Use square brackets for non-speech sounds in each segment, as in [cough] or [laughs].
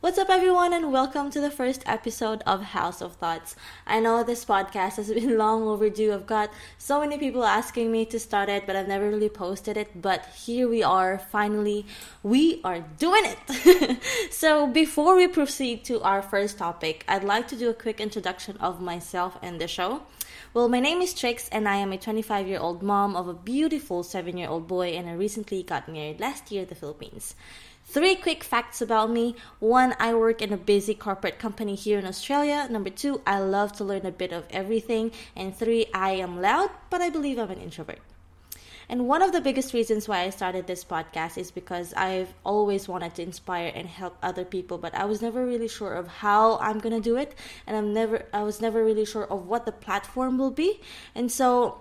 What's up, everyone, and welcome to the first episode of House of Thoughts. I know this podcast has [laughs] been long overdue. I've got so many people asking me to start it, but I've never really posted it. But here we are, finally, we are doing it. [laughs] so, before we proceed to our first topic, I'd like to do a quick introduction of myself and the show. Well, my name is Trix, and I am a 25 year old mom of a beautiful 7 year old boy, and I recently got married last year in the Philippines. Three quick facts about me. One, I work in a busy corporate company here in Australia. Number two, I love to learn a bit of everything. And three, I am loud, but I believe I'm an introvert. And one of the biggest reasons why I started this podcast is because I've always wanted to inspire and help other people, but I was never really sure of how I'm gonna do it, and I'm never I was never really sure of what the platform will be. And so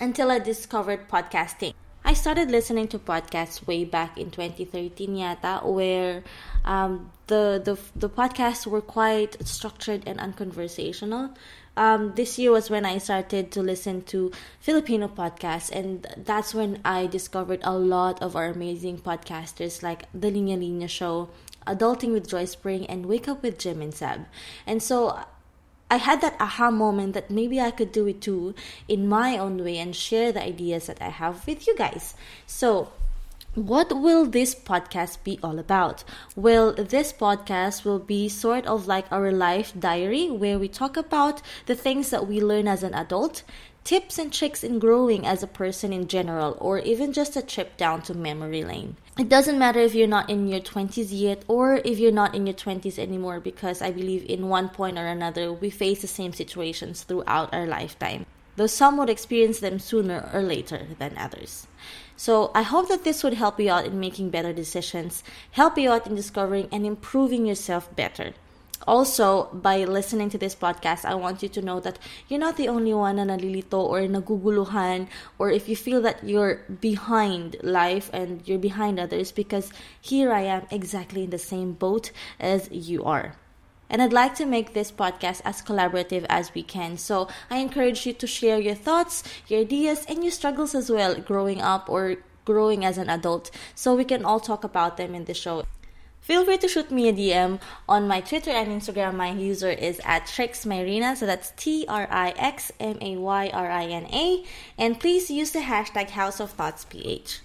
until I discovered podcasting. I started listening to podcasts way back in 2013 yata where um, the, the the podcasts were quite structured and unconversational. Um, this year was when I started to listen to Filipino podcasts, and that's when I discovered a lot of our amazing podcasters like The Linya Linya Show, Adulting with Joy Spring, and Wake Up with Jim and Saab. And so I had that aha moment that maybe I could do it too in my own way and share the ideas that I have with you guys. So, what will this podcast be all about? Well, this podcast will be sort of like our life diary where we talk about the things that we learn as an adult, tips and tricks in growing as a person in general, or even just a trip down to memory lane. It doesn't matter if you're not in your 20s yet or if you're not in your 20s anymore, because I believe in one point or another we face the same situations throughout our lifetime, though some would experience them sooner or later than others. So I hope that this would help you out in making better decisions, help you out in discovering and improving yourself better. Also by listening to this podcast i want you to know that you're not the only one na nalilito or naguguluhan or if you feel that you're behind life and you're behind others because here i am exactly in the same boat as you are and I'd like to make this podcast as collaborative as we can. So I encourage you to share your thoughts, your ideas, and your struggles as well growing up or growing as an adult so we can all talk about them in the show. Feel free to shoot me a DM on my Twitter and Instagram. My user is at TrixMayrina, so that's T R I X M A Y R I N A. And please use the hashtag House of Thoughts PH.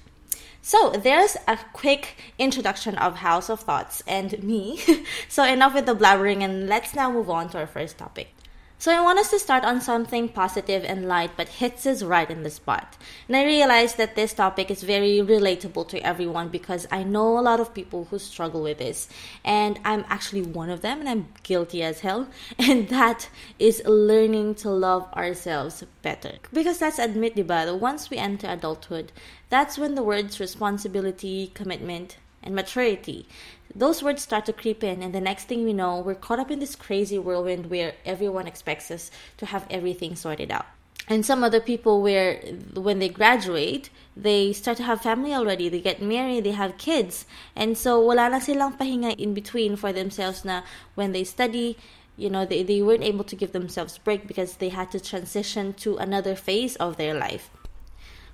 So there's a quick introduction of House of Thoughts and me. [laughs] so enough with the blabbering and let's now move on to our first topic. So I want us to start on something positive and light, but hits us right in the spot. And I realize that this topic is very relatable to everyone because I know a lot of people who struggle with this. And I'm actually one of them, and I'm guilty as hell. [laughs] And that is learning to love ourselves better. Because let's admit, diba, once we enter adulthood, that's when the words responsibility, commitment, and maturity those words start to creep in, and the next thing we know, we're caught up in this crazy whirlwind where everyone expects us to have everything sorted out. And some other people, where when they graduate, they start to have family already, they get married, they have kids, and so wala na silang pahinga in between for themselves na when they study, you know they, they weren't able to give themselves break because they had to transition to another phase of their life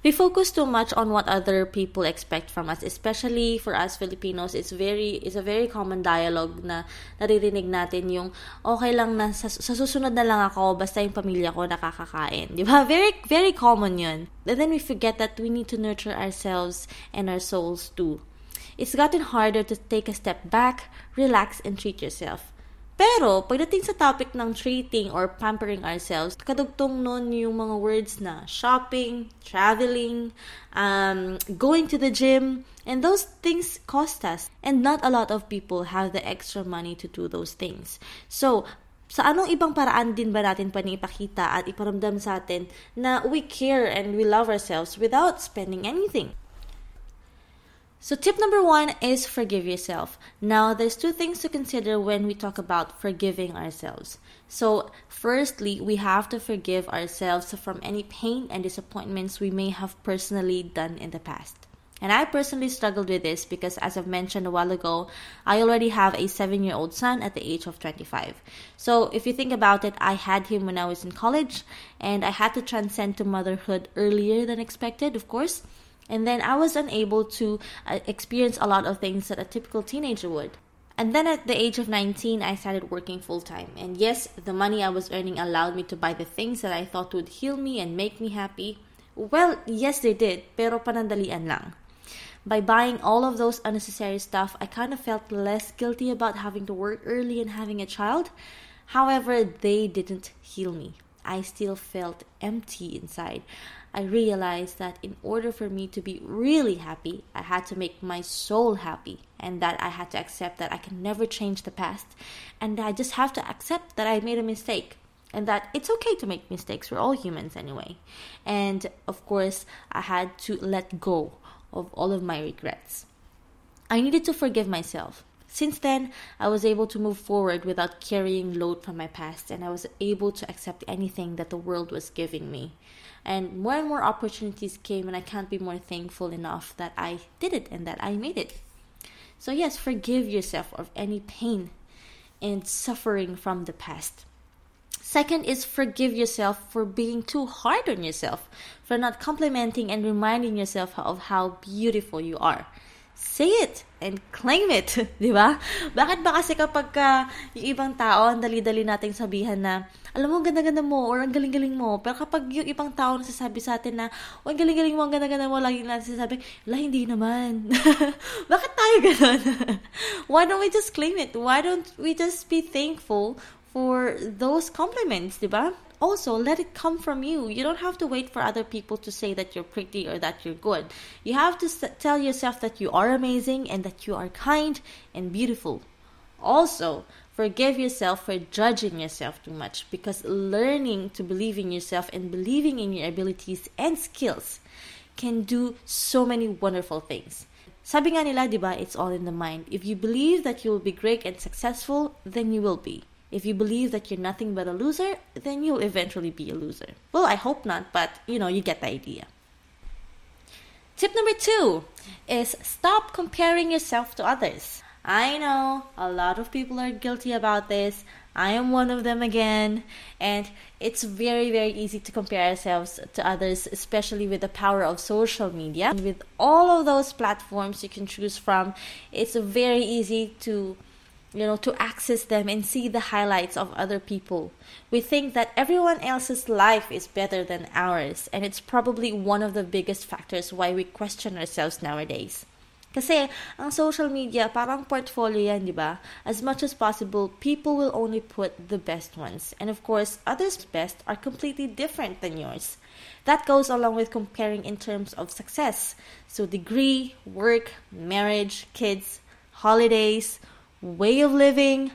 we focus too much on what other people expect from us especially for us Filipinos it's very it's a very common dialogue na naririnig natin yung okay lang na sa, sa susunod na lang ako basta yung pamilya ko nakakakain. Di ba? [laughs] Very very common yun. And then we forget that we need to nurture ourselves and our souls too. It's gotten harder to take a step back relax and treat yourself Pero, pagdating sa topic ng treating or pampering ourselves, kadugtong nun yung mga words na shopping, traveling, um, going to the gym, and those things cost us. And not a lot of people have the extra money to do those things. So, sa anong ibang paraan din ba natin panipakita at iparamdam sa atin na we care and we love ourselves without spending anything? So, tip number one is forgive yourself. Now, there's two things to consider when we talk about forgiving ourselves. So, firstly, we have to forgive ourselves from any pain and disappointments we may have personally done in the past. And I personally struggled with this because, as I've mentioned a while ago, I already have a seven year old son at the age of 25. So, if you think about it, I had him when I was in college, and I had to transcend to motherhood earlier than expected, of course and then I was unable to uh, experience a lot of things that a typical teenager would. And then at the age of 19, I started working full time. And yes, the money I was earning allowed me to buy the things that I thought would heal me and make me happy. Well, yes, they did, pero panandalian lang. By buying all of those unnecessary stuff, I kind of felt less guilty about having to work early and having a child. However, they didn't heal me. I still felt empty inside. I realized that in order for me to be really happy, I had to make my soul happy, and that I had to accept that I can never change the past, and I just have to accept that I made a mistake, and that it's okay to make mistakes. We're all humans anyway. And of course, I had to let go of all of my regrets. I needed to forgive myself. Since then, I was able to move forward without carrying load from my past, and I was able to accept anything that the world was giving me. And more and more opportunities came, and I can't be more thankful enough that I did it and that I made it. So, yes, forgive yourself of any pain and suffering from the past. Second is forgive yourself for being too hard on yourself, for not complimenting and reminding yourself of how beautiful you are. Say it and claim it, [laughs] di ba? Bakit ba kasi kapag ka yung ibang tao, ang dali-dali nating sabihan na, alam mo, ang ganda-ganda mo, or ang galing-galing mo, pero kapag yung ibang tao nasasabi sa atin na, oh, ang galing-galing mo, ang ganda-ganda mo, lagi natin sasabi, la, hindi naman. [laughs] Bakit tayo ganun? [laughs] Why don't we just claim it? Why don't we just be thankful for those compliments, di ba? Also let it come from you. You don't have to wait for other people to say that you're pretty or that you're good. You have to tell yourself that you are amazing and that you are kind and beautiful. Also, forgive yourself for judging yourself too much because learning to believe in yourself and believing in your abilities and skills can do so many wonderful things. Sabi nga nila, diba, it's all in the mind. If you believe that you will be great and successful, then you will be. If you believe that you're nothing but a loser, then you'll eventually be a loser. Well, I hope not, but you know, you get the idea. Tip number two is stop comparing yourself to others. I know a lot of people are guilty about this. I am one of them again. And it's very, very easy to compare ourselves to others, especially with the power of social media. With all of those platforms you can choose from, it's very easy to you know, to access them and see the highlights of other people. We think that everyone else's life is better than ours, and it's probably one of the biggest factors why we question ourselves nowadays. Kasi ang social media parang portfolio yan, di ba? As much as possible, people will only put the best ones. And of course, others' best are completely different than yours. That goes along with comparing in terms of success. So degree, work, marriage, kids, holidays, way of living,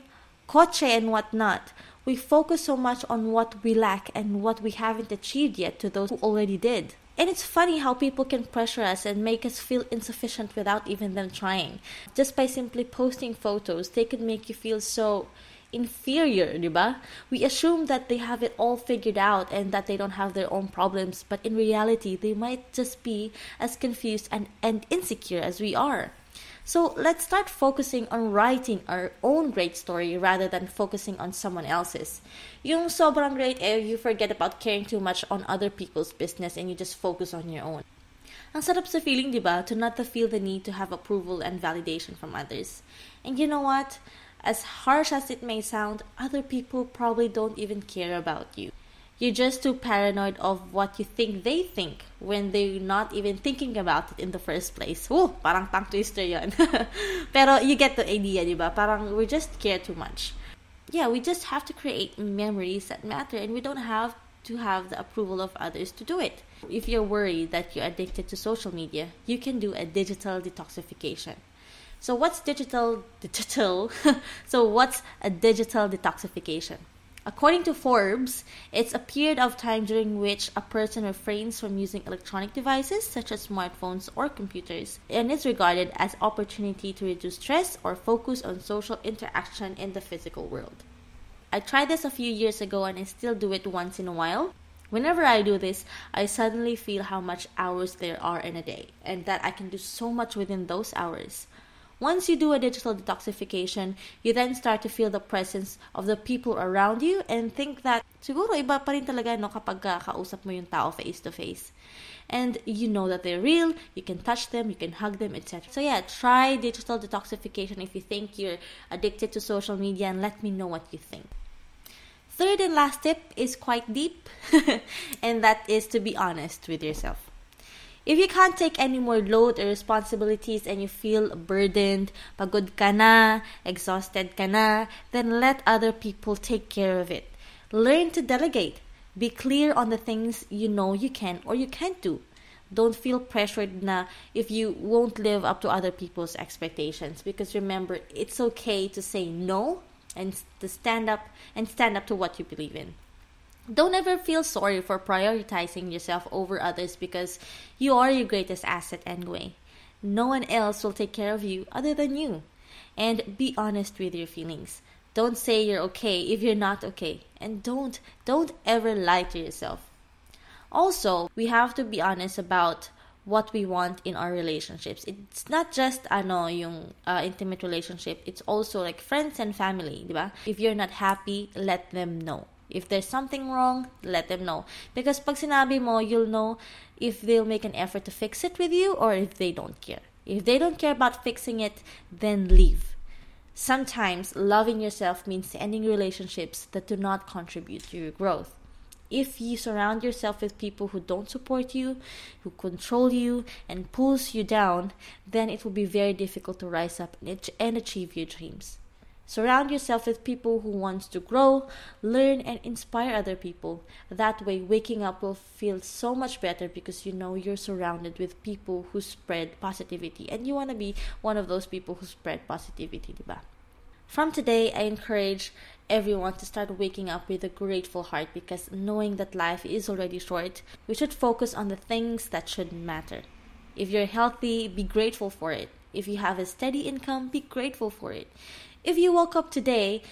coche and whatnot, we focus so much on what we lack and what we haven't achieved yet to those who already did. And it's funny how people can pressure us and make us feel insufficient without even them trying. Just by simply posting photos, they could make you feel so inferior, diba? We assume that they have it all figured out and that they don't have their own problems, but in reality, they might just be as confused and, and insecure as we are. So let's start focusing on writing our own great story rather than focusing on someone else's. Yung sobrang great eh, you forget about caring too much on other people's business and you just focus on your own. Ang sarap sa feeling, di ba, to not to feel the need to have approval and validation from others. And you know what? As harsh as it may sound, other people probably don't even care about you. You're just too paranoid of what you think they think when they're not even thinking about it in the first place. Oh, parang tongue twister yon. [laughs] Pero you get the idea, di ba? Parang we just care too much. Yeah, we just have to create memories that matter and we don't have to have the approval of others to do it. If you're worried that you're addicted to social media, you can do a digital detoxification. So what's digital digital? [laughs] so what's a digital detoxification? According to Forbes, it's a period of time during which a person refrains from using electronic devices such as smartphones or computers and is regarded as opportunity to reduce stress or focus on social interaction in the physical world. I tried this a few years ago and I still do it once in a while. Whenever I do this, I suddenly feel how much hours there are in a day and that I can do so much within those hours. Once you do a digital detoxification, you then start to feel the presence of the people around you and think that siguro iba pa rin talaga no kapag ah, kausap mo yung tao face to face. And you know that they're real, you can touch them, you can hug them, etc. So yeah, try digital detoxification if you think you're addicted to social media and let me know what you think. Third and last tip is quite deep, [laughs] and that is to be honest with yourself. If you can't take any more load or responsibilities and you feel burdened, pagod ka na, exhausted ka na, then let other people take care of it. Learn to delegate. Be clear on the things you know you can or you can't do. Don't feel pressured na if you won't live up to other people's expectations because remember, it's okay to say no and to stand up and stand up to what you believe in. Don't ever feel sorry for prioritizing yourself over others because you are your greatest asset anyway. No one else will take care of you other than you. And be honest with your feelings. Don't say you're okay if you're not okay. And don't don't ever lie to yourself. Also, we have to be honest about what we want in our relationships. It's not just ano yung uh, intimate relationship. It's also like friends and family, diba? If you're not happy, let them know. If there's something wrong, let them know. Because pag sinabi mo, you'll know if they'll make an effort to fix it with you or if they don't care. If they don't care about fixing it, then leave. Sometimes loving yourself means ending relationships that do not contribute to your growth. If you surround yourself with people who don't support you, who control you, and pulls you down, then it will be very difficult to rise up and achieve your dreams. Surround yourself with people who want to grow, learn, and inspire other people. That way, waking up will feel so much better because you know you're surrounded with people who spread positivity, and you want to be one of those people who spread positivity, diba? From today, I encourage everyone to start waking up with a grateful heart because knowing that life is already short, we should focus on the things that should matter. If you're healthy, be grateful for it. If you have a steady income, be grateful for it. If you woke up today,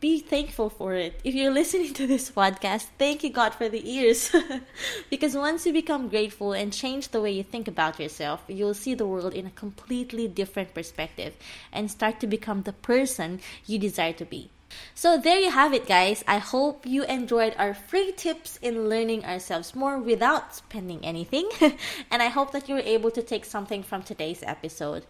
be thankful for it. If you're [laughs] listening to this podcast, thank you God for the ears. [laughs] because once you become grateful and change the way you think about yourself, you'll see the world in a completely different perspective and start to become the person you desire to be. So there you have it, guys. I hope you enjoyed our free tips in learning ourselves more without spending anything. [laughs] and I hope that you were able to take something from today's episode.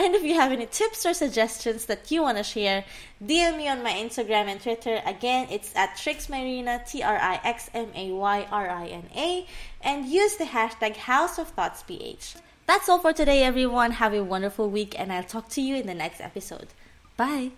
And if you have any tips or suggestions that you want to share, DM me on my Instagram and Twitter. Again, it's at TrixMayrina, T R I X M A Y R I N A, and use the hashtag House of Thoughts PH. That's all for today, everyone. Have a wonderful week, and I'll talk to you in the next episode. Bye.